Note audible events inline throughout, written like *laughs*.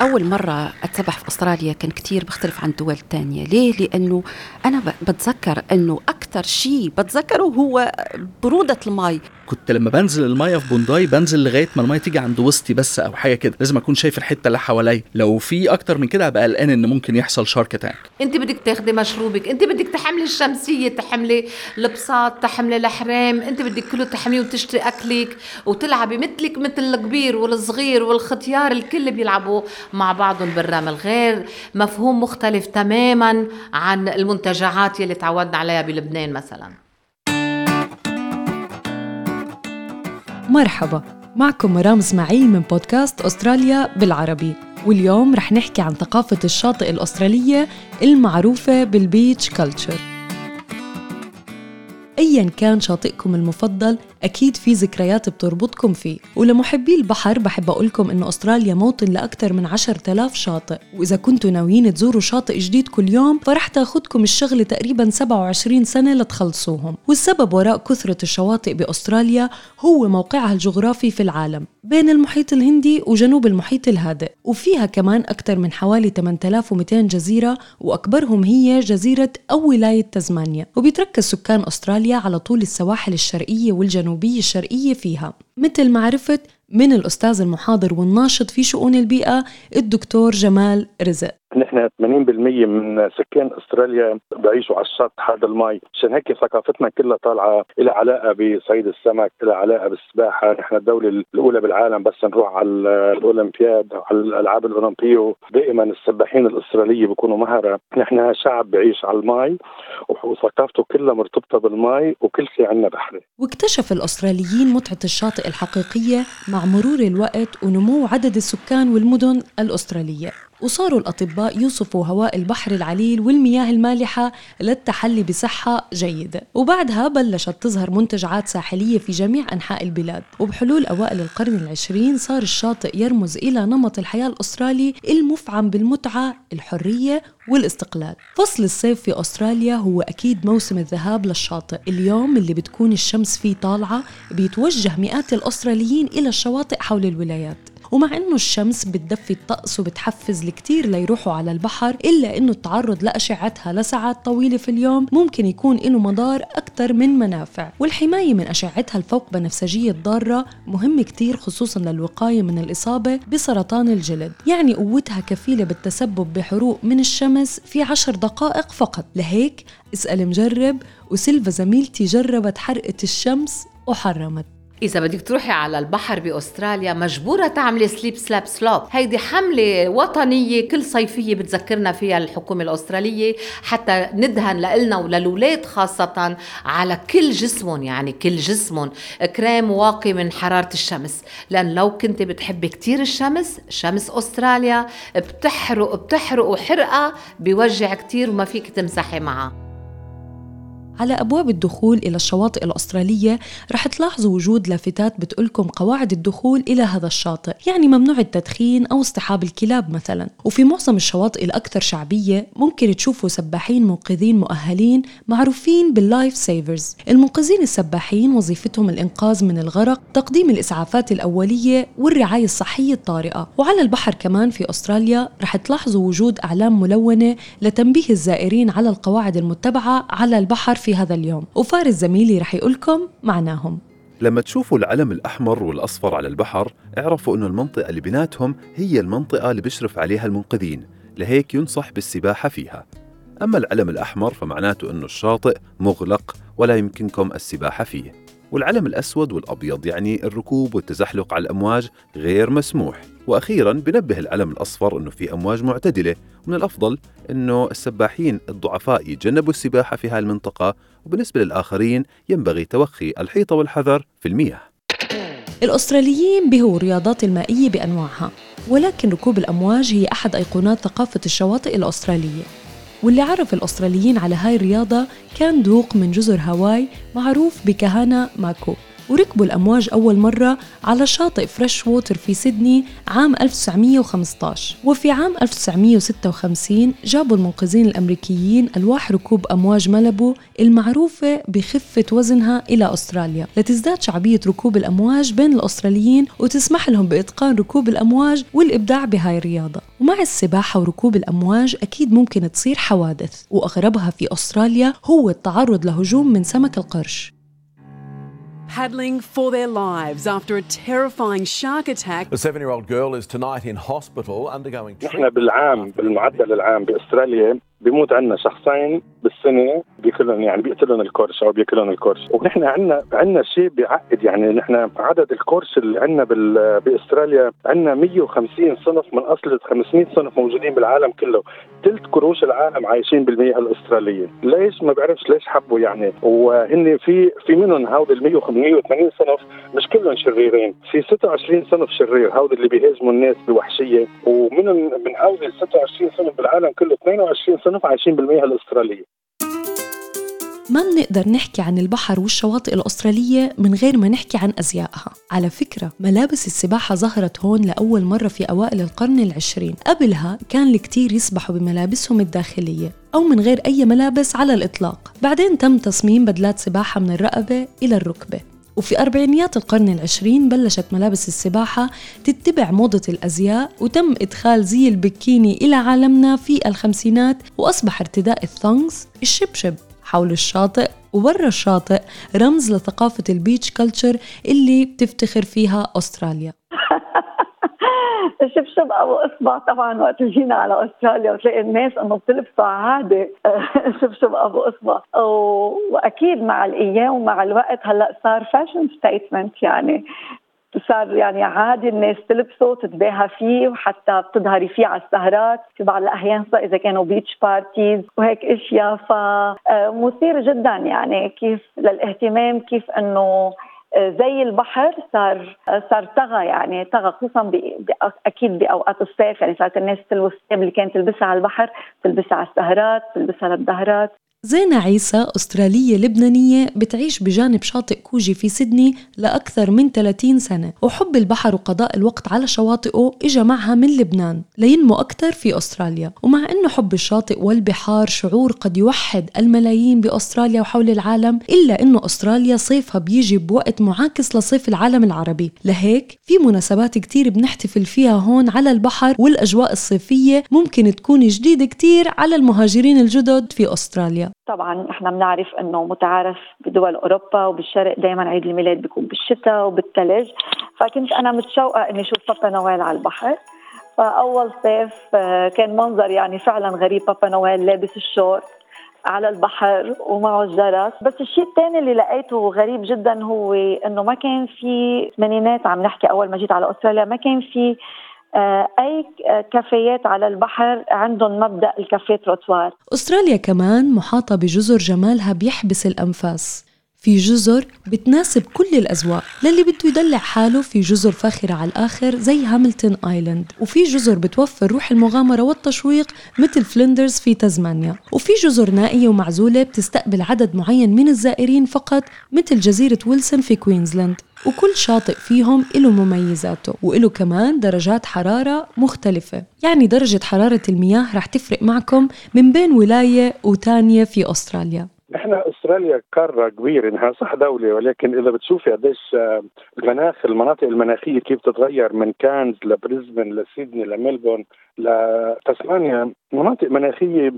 أول مرة أتسبح في أستراليا كان كتير بختلف عن الدول الثانية ليه؟ لأنه أنا بتذكر أنه أكثر شيء بتذكره هو برودة المي كنت لما بنزل المية في بونداي بنزل لغاية ما المية تيجي عند وسطي بس أو حاجة كده. لازم أكون شايف الحتة اللي حواليا. لو في أكتر من كده ابقى قلقان إن ممكن يحصل shark attack أنت بدك تاخدي مشروبك أنت بدك تحملي الشمسية تحملي البساط تحملي الحرام أنت بدك كله تحمليه وتشتري أكلك وتلعبي مثلك مثل الكبير والصغير والختيار الكل بيلعبوا مع بعضهم بالرمل. غير مفهوم مختلف تماما عن المنتجعات يلي تعودنا عليها بلبنان مثلا. مرحبا معكم مرام إسماعيل من بودكاست أستراليا بالعربي. واليوم رح نحكي عن ثقافة الشاطئ الأسترالية المعروفة بالبيتش كلتشر أيا كان شاطئكم المفضل أكيد في ذكريات بتربطكم فيه. ولمحبي البحر بحب أقولكم إنه أستراليا موطن لأكثر من 10000 شاطئ. وإذا كنتوا ناويين تزوروا شاطئ جديد كل يوم فرح تاخدكم الشغل تقريبا 27 سنة لتخلصوهم. والسبب وراء كثرة الشواطئ بأستراليا هو موقعها الجغرافي في العالم بين المحيط الهندي وجنوب المحيط الهادئ. وفيها كمان أكثر من حوالي 8200 جزيرة وأكبرهم هي جزيرة أو ولاية تزمانيا. وبيتركز سكان أستراليا على طول السواحل الشرقية والجنوبية. الشرقية فيها. مثل ما عرفت من الأستاذ المحاضر والناشط في شؤون البيئة الدكتور جمال رزق. نحن 80% من سكان أستراليا بيعيشوا على الشط هذا المي، عشان هيك ثقافتنا كلها طالعة لها علاقة بصيد السمك، لها علاقة بالسباحة، نحن الدولة الأولى بالعالم بس نروح على الأولمبياد أو على الألعاب الأولمبية دائما السباحين الأسترالية بيكونوا مهره، نحن شعب بيعيش على المي وثقافته كلها مرتبطة بالمي وكل شيء عندنا بحري. واكتشف الأستراليين متعة الشاطئ الحقيقية مع مرور الوقت ونمو عدد السكان والمدن الأسترالية. وصاروا الأطباء يوصفوا هواء البحر العليل والمياه المالحة للتحلي بصحة جيدة وبعدها بلشت تظهر منتجعات ساحلية في جميع أنحاء البلاد. وبحلول أوائل القرن العشرين صار الشاطئ يرمز إلى نمط الحياة الأسترالي المفعم بالمتعة الحرية والاستقلال. فصل الصيف في أستراليا هو أكيد موسم الذهاب للشاطئ. اليوم اللي بتكون الشمس فيه طالعة بيتوجه مئات الأستراليين إلى الشواطئ حول الولايات. ومع إنه الشمس بتدفي الطقس وبتحفز الكثير ليروحوا على البحر إلا إنه التعرض لأشعتها لساعات طويلة في اليوم ممكن يكون له مضار أكثر من منافع. والحماية من أشعتها الفوق بنفسجية الضاره مهم كثير خصوصا للوقاية من الإصابة بسرطان الجلد. يعني قوتها كفيلة بالتسبب بحروق من الشمس في عشر دقائق فقط. لهيك اسأل مجرب وسيلفا زميلتي جربت حرقة الشمس وحرمت. إذا بدك تروحي على البحر بأستراليا مجبورة تعملي سليب سلاب سلوب هيدي حملة وطنية كل صيفية بتذكرنا فيها الحكومة الأسترالية حتى ندهن لإلنا وللولاد خاصة على كل جسمهم يعني كل جسمهم. كريم واقي من حرارة الشمس. لأن لو كنت بتحبي كتير الشمس شمس أستراليا بتحرق بتحرق وحرقة بيوجع كتير وما فيك تمسحي معها. على أبواب الدخول إلى الشواطئ الأسترالية رح تلاحظوا وجود لافتات بتقولكم قواعد الدخول إلى هذا الشاطئ يعني ممنوع التدخين أو اصطحاب الكلاب مثلا. وفي معظم الشواطئ الأكثر شعبية ممكن تشوفوا سباحين منقذين مؤهلين معروفين باللايف سيفرز. المنقذين السباحين وظيفتهم الإنقاذ من الغرق تقديم الإسعافات الأولية والرعاية الصحية الطارئة. وعلى البحر كمان في أستراليا رح تلاحظوا وجود أعلام ملونة لتنبيه الزائرين على القواعد المتبعة على البحر في هذا اليوم. وفارس زميلي رح يقولكم معناهم. لما تشوفوا العلم الأحمر والأصفر على البحر اعرفوا أنه المنطقة اللي بيناتهم هي المنطقة اللي بيشرف عليها المنقذين لهيك ينصح بالسباحة فيها. أما العلم الأحمر فمعناته أنه الشاطئ مغلق ولا يمكنكم السباحة فيه. والعلم الأسود والأبيض يعني الركوب والتزحلق على الأمواج غير مسموح. وأخيرا بنبه العلم الأصفر إنه في أمواج معتدلة ومن الأفضل إنه السباحين الضعفاء يتجنبوا السباحة في هذه المنطقة وبالنسبة للآخرين ينبغي توخي الحيطة والحذر في المياه. الأستراليين بهوا الرياضات المائية بأنواعها ولكن ركوب الأمواج هي أحد أيقونات ثقافة الشواطئ الأسترالية. واللي عرف الأستراليين على هاي الرياضة كان دوق من جزر هاواي معروف بكهانا ماكو. وركبوا الأمواج أول مرة على شاطئ فريش ووتر في سيدني عام 1915 وفي عام 1956 جابوا المنقذين الأمريكيين ألواح ركوب أمواج ماليبو المعروفة بخفة وزنها إلى أستراليا. لتزداد شعبية ركوب الأمواج بين الأستراليين وتسمح لهم بإتقان ركوب الأمواج والإبداع بهاي الرياضة. ومع السباحة وركوب الأمواج أكيد ممكن تصير حوادث وأغربها في أستراليا هو التعرض لهجوم من سمك القرش. paddling for their lives after a terrifying shark attack. The seven year old girl is tonight in hospital undergoing نحن بالعام بالمعدل العام باستراليا بيموت عندنا شخصين بالسنه بياكلهم يعني بيقتلهم الكرش أو بياكلهم الكرش ونحن عندنا عندنا شيء بيعقد يعني نحن عدد الكرش اللي عندنا بأستراليا عندنا 150 صنف من أصل 500 صنف موجودين بالعالم كله. ثلث كروش العالم عايشين بالمياه الأسترالية. ليش ما بعرفش ليش حبوا يعني؟ وهن في في منهم هود ال 180 صنف مش كلهم شريرين. في 26 صنف شرير. هود اللي بيهاجموا الناس بوحشية. ومنهم من هود ال 26 صنف بالعالم كله 22 صنف عايشين بالمياه الأسترالية. ما بنقدر نحكي عن البحر والشواطئ الأسترالية من غير ما نحكي عن أزيائها. على فكرة ملابس السباحة ظهرت هون لأول مرة في أوائل القرن العشرين. قبلها كان الكتير يسبحوا بملابسهم الداخلية أو من غير أي ملابس على الإطلاق. بعدين تم تصميم بدلات سباحة من الرقبة إلى الركبة. وفي أربعينيات القرن العشرين بلشت ملابس السباحة تتبع موضة الأزياء وتم إدخال زي البكيني إلى عالمنا في الخمسينات وأصبح ارتداء ال thongs الشبشب. حول الشاطئ وبرا الشاطئ رمز لثقافة ال beach culture اللي بتفتخر فيها أستراليا. *laughs* شبشب أبو إصبع طبعا وقت جينا على أستراليا وتلاقي الناس إنه بتلبسوا عادي. *laughs* شبشب أبو إصبع. وأكيد مع الأيام ومع الوقت هلأ صار fashion statement يعني. صار يعني عادي الناس تلبسه وتتباهى فيه وحتى بتظهري فيه على السهرات. في بعض الأحيان إذا كانوا beach parties وهيك أشياء. فمثير جدا يعني كيف للاهتمام كيف إنه زي البحر صار صار طغى يعني طغى خصوصا أكيد بأوقات الصيف يعني صارت الناس تلبس اللي كانت تلبسها على البحر تلبسها على السهرات تلبسها للظهرات. زينة عيسى أسترالية لبنانية بتعيش بجانب شاطئ كوجي في سيدني لأكثر من 30 سنة وحب البحر وقضاء الوقت على شواطئه إجا معها من لبنان لينمو أكثر في أستراليا. ومع أنه حب الشاطئ والبحار شعور قد يوحد الملايين بأستراليا وحول العالم إلا أنه أستراليا صيفها بيجي بوقت معاكس لصيف العالم العربي. لهيك في مناسبات كتير بنحتفل فيها هون على البحر والأجواء الصيفية ممكن تكون جديدة كتير على المهاجرين الجدد في أستراليا. طبعا إحنا بنعرف إنه متعارف بدول أوروبا وبالشرق دائما عيد الميلاد بيكون بالشتاء وبالثلج فكنت أنا متشوقة إني أشوف بابا نويل على البحر. فأول صيف آه، كان منظر يعني فعلا غريب بابا نويل لابس الشورت على البحر ومعه الجرس. بس الشيء الثاني اللي لقيته غريب جدا هو إنه ما كان في ثمانينات عم نحكي أول ما جيت على أستراليا ما كان في أي كافيات على البحر عندهم مبدأ ال café trottoir. أستراليا كمان محاطة بجزر جمالها بيحبس الأنفاس. في جزر بتناسب كل الأذواق. للي بده يدلع حاله في جزر فاخرة على الآخر زي هاملتون آيلاند. وفي جزر بتوفر روح المغامرة والتشويق مثل فلندرز في تزمانيا وفي جزر نائية ومعزولة بتستقبل عدد معين من الزائرين فقط مثل جزيرة ويلسون في كوينزلاند. وكل شاطئ فيهم له مميزاته وله كمان درجات حرارة مختلفة. يعني درجة حرارة المياه رح تفرق معكم من بين ولاية وتانية في أستراليا. نحن أستراليا قاره كبيرة انها صح دولة ولكن إذا بتشوفي قديش آه، المناخ المناطق المناخية كيف تتغير من كانز لبريزبن لسيدني لملبون لتسمانيا مناطق مناخية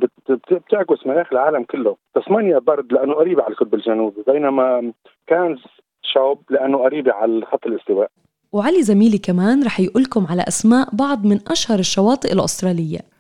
بتعكس مناخ العالم كله، تسمانيا برد لأنه قريبة على القطب الجنوبي بينما كانز شوب لأنه قريبة على خط الاستواء. وعلي زميلي كمان رح يقولكم على أسماء بعض من أشهر الشواطئ الأسترالية.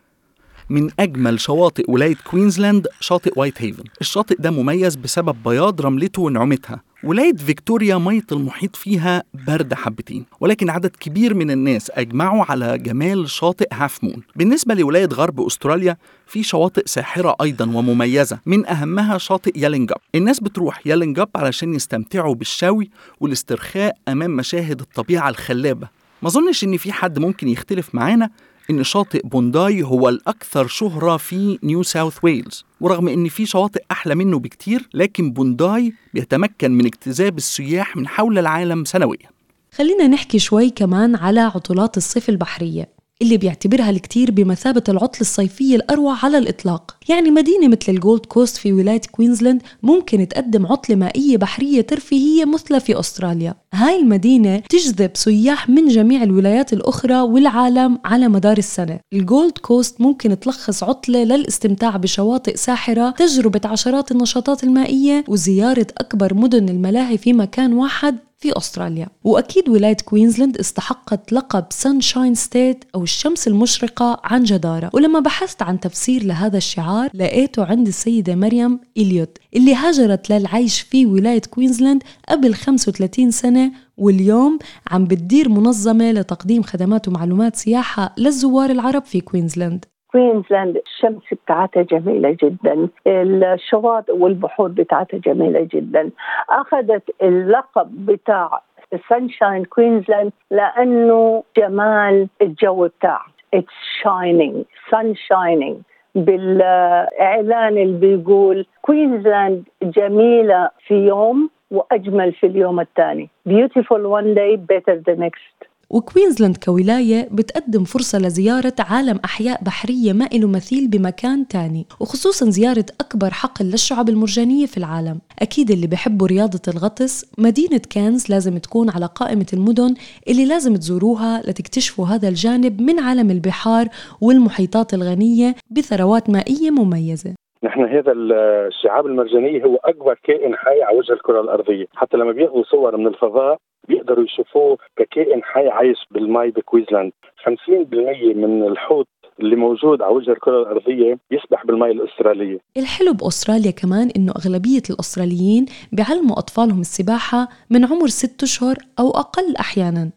من أجمل شواطئ ولاية كوينزلاند شاطئ وايت هيفن. الشاطئ ده مميز بسبب بياض رملته ونعومتها. ولاية فيكتوريا مية المحيط فيها برد حبتين ولكن عدد كبير من الناس أجمعوا على جمال شاطئ هاف مون. بالنسبة لولاية غرب أستراليا في شواطئ ساحرة أيضا ومميزة. من أهمها شاطئ يالينجاب الناس بتروح يالينجاب علشان يستمتعوا بالشوي والاسترخاء أمام مشاهد الطبيعة الخلابة. ما أظنش إن في حد ممكن يختلف معانا إن شاطئ بونداي هو الأكثر شهرة في نيو ساوث ويلز ورغم إن في شواطئ أحلى منه بكتير لكن بونداي بيتمكن من اجتذاب السياح من حول العالم سنويا. خلينا نحكي شوي كمان على عطلات الصيف البحرية. اللي بيعتبرها الكثير بمثابة العطلة الصيفية الأروع على الإطلاق. يعني مدينة مثل الجولد كوست في ولاية كوينزلاند ممكن تقدم عطلة مائية بحرية ترفيهية مثلى في أستراليا. هاي المدينة تجذب سياح من جميع الولايات الأخرى والعالم على مدار السنة. الجولد كوست ممكن تلخص عطلة للاستمتاع بشواطئ ساحرة تجربة عشرات النشاطات المائية وزيارة أكبر مدن الملاهي في مكان واحد في أستراليا. وأكيد ولاية كوينزلاند استحقت لقب Sunshine State أو الشمس المشرقة عن جدارة. ولما بحثت عن تفسير لهذا الشعار لقيته عند السيدة مريم إليوت اللي هاجرت للعيش في ولاية كوينزلاند قبل 35 سنة واليوم عم بتدير منظمة لتقديم خدمات ومعلومات سياحة للزوار العرب في كوينزلاند. كوينزلاند الشمس بتاعتها جميلة جدا الشواطئ والبحور بتاعتها جميلة جدا. أخذت اللقب بتاع sunshine كوينزلاند لأنه جمال الجو بتاعها It's shining sun shining. بالإعلان اللي بيقول كوينزلاند جميلة في يوم وأجمل في اليوم الثاني. Beautiful one day better the next. وكوينزلاند كولاية بتقدم فرصة لزيارة عالم أحياء بحرية ما له مثيل بمكان تاني وخصوصا زيارة أكبر حقل للشعب المرجانية في العالم. أكيد اللي بحبوا رياضة الغطس مدينة كانز لازم تكون على قائمة المدن اللي لازم تزوروها لتكتشفوا هذا الجانب من عالم البحار والمحيطات الغنية بثروات مائية مميزة. نحن هذا الشعاب المرجانية هو أكبر كائن حي على وجه الكرة الأرضية. حتى لما بياخذوا صور من الفضاء بيقدروا يشوفوه ككائن حي عايش بالماء بكويزلاند 50% من الحوت اللي موجود على وجه الكرة الأرضية يسبح بالماء الأسترالية. الحلو بأستراليا كمان إنه أغلبية الأستراليين بيعلموا أطفالهم السباحة من عمر ست أشهر أو أقل أحيانا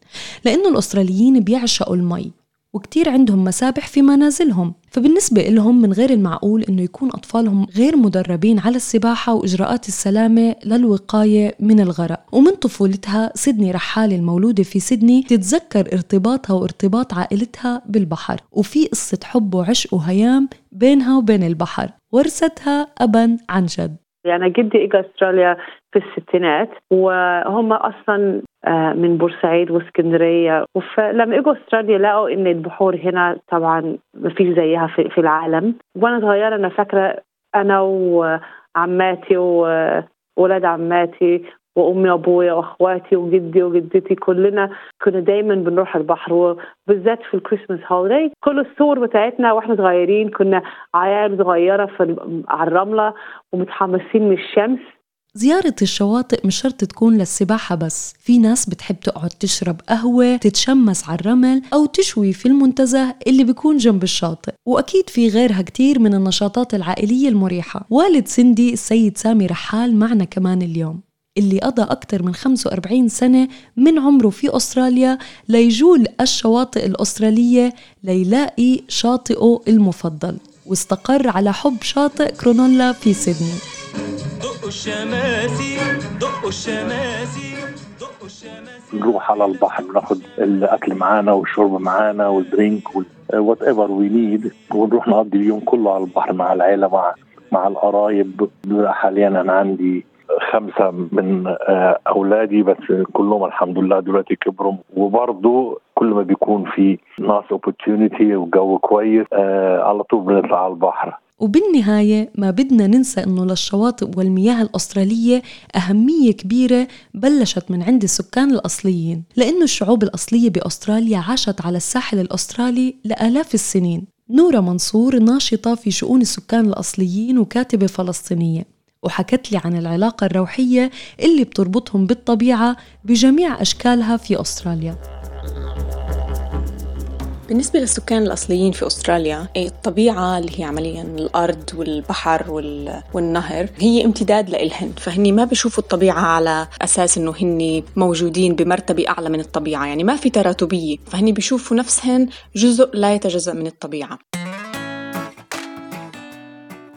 لأنه الأستراليين بيعشقوا المي وكتير عندهم مسابح في منازلهم. فبالنسبة لهم من غير المعقول أنه يكون أطفالهم غير مدربين على السباحة وإجراءات السلامة للوقاية من الغرق. ومن طفولتها سيدني رحالة المولودة في سيدني تتذكر ارتباطها وارتباط عائلتها بالبحر. وفي قصة حب وعشق وهيام بينها وبين البحر. ورثتها أبا عن جد. يعني جدي اجى أستراليا في الستينات وهم أصلا آه، من بورسعيد وإسكندرية فلما اجوا أستراليا لقوا إن البحور هنا طبعا ما فيش زيها في, في العالم. وأنا صغيرة أنا فاكرة أنا وعماتي وولاد عماتي وأمي وابويا وأخواتي وجدي وجدتي كلنا كنا دايما بنروح البحر وبالذات في الكريسماس هوليداي كل الصور بتاعتنا وإحنا صغيرين كنا عيال صغيرة في على الرملة ومتحمسين من الشمس. زيارة الشواطئ مش شرط تكون للسباحة بس في ناس بتحب تقعد تشرب قهوة تتشمس على الرمل أو تشوي في المنتزه اللي بيكون جنب الشاطئ. وأكيد في غيرها كتير من النشاطات العائلية المريحة. والد سندي السيد سامي رحال معنا كمان اليوم. اللي قضى أكثر من 45 سنة من عمره في أستراليا ليجول الشواطئ الأسترالية ليلاقي شاطئه المفضل واستقر على حب شاطئ كرونولا في سيدني. دقوا الشماسي دقوا الشماسي نروح على البحر بناخد الأكل معانا والشرب معانا وال drink whatever we need ونروح نقضي اليوم كله على البحر مع العيلة مع مع القرايب. حاليا أنا عندي خمسة من آه، أولادي بس كلهم الحمد لله دلوقتي كبروا. وبرضه كل ما بيكون في ناس اوبورتيونيتي وجو كويس آه على طول بنطلع على البحر. وبالنهاية ما بدنا ننسى أنه للشواطئ والمياه الأسترالية أهمية كبيرة بلشت من عند السكان الأصليين لأنه الشعوب الأصلية بأستراليا عاشت على الساحل الأسترالي لآلاف السنين. نورة منصور ناشطة في شؤون السكان الأصليين وكاتبة فلسطينية. وحكت لي عن العلاقة الروحية اللي بتربطهم بالطبيعة بجميع أشكالها في أستراليا. بالنسبة للسكان الأصليين في أستراليا الطبيعة اللي هي عمليا الأرض والبحر والنهر هي امتداد لإلهن. فهني ما بيشوفوا الطبيعة على أساس إنه هن موجودين بمرتبة أعلى من الطبيعة يعني ما في تراتبية. فهني بيشوفوا نفسهن جزء لا يتجزأ من الطبيعة.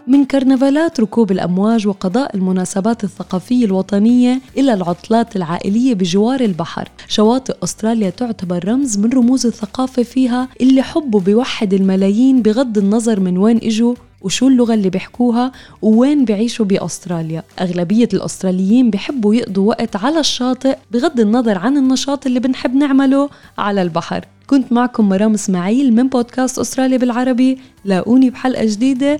من كرنفالات ركوب الأمواج وقضاء المناسبات الثقافية الوطنية إلى العطلات العائلية بجوار البحر. شواطئ أستراليا تعتبر رمز من رموز الثقافة فيها اللي حبه بيوحد الملايين بغض النظر من وين إجوا وشو اللغة اللي بيحكوها ووين بيعيشوا بأستراليا. أغلبية الأستراليين بيحبوا يقضوا وقت على الشاطئ بغض النظر عن النشاط اللي بنحب نعمله على البحر. كنت معكم مرام إسماعيل من بودكاست أستراليا بالعربي. لاقوني بحلقة جديدة.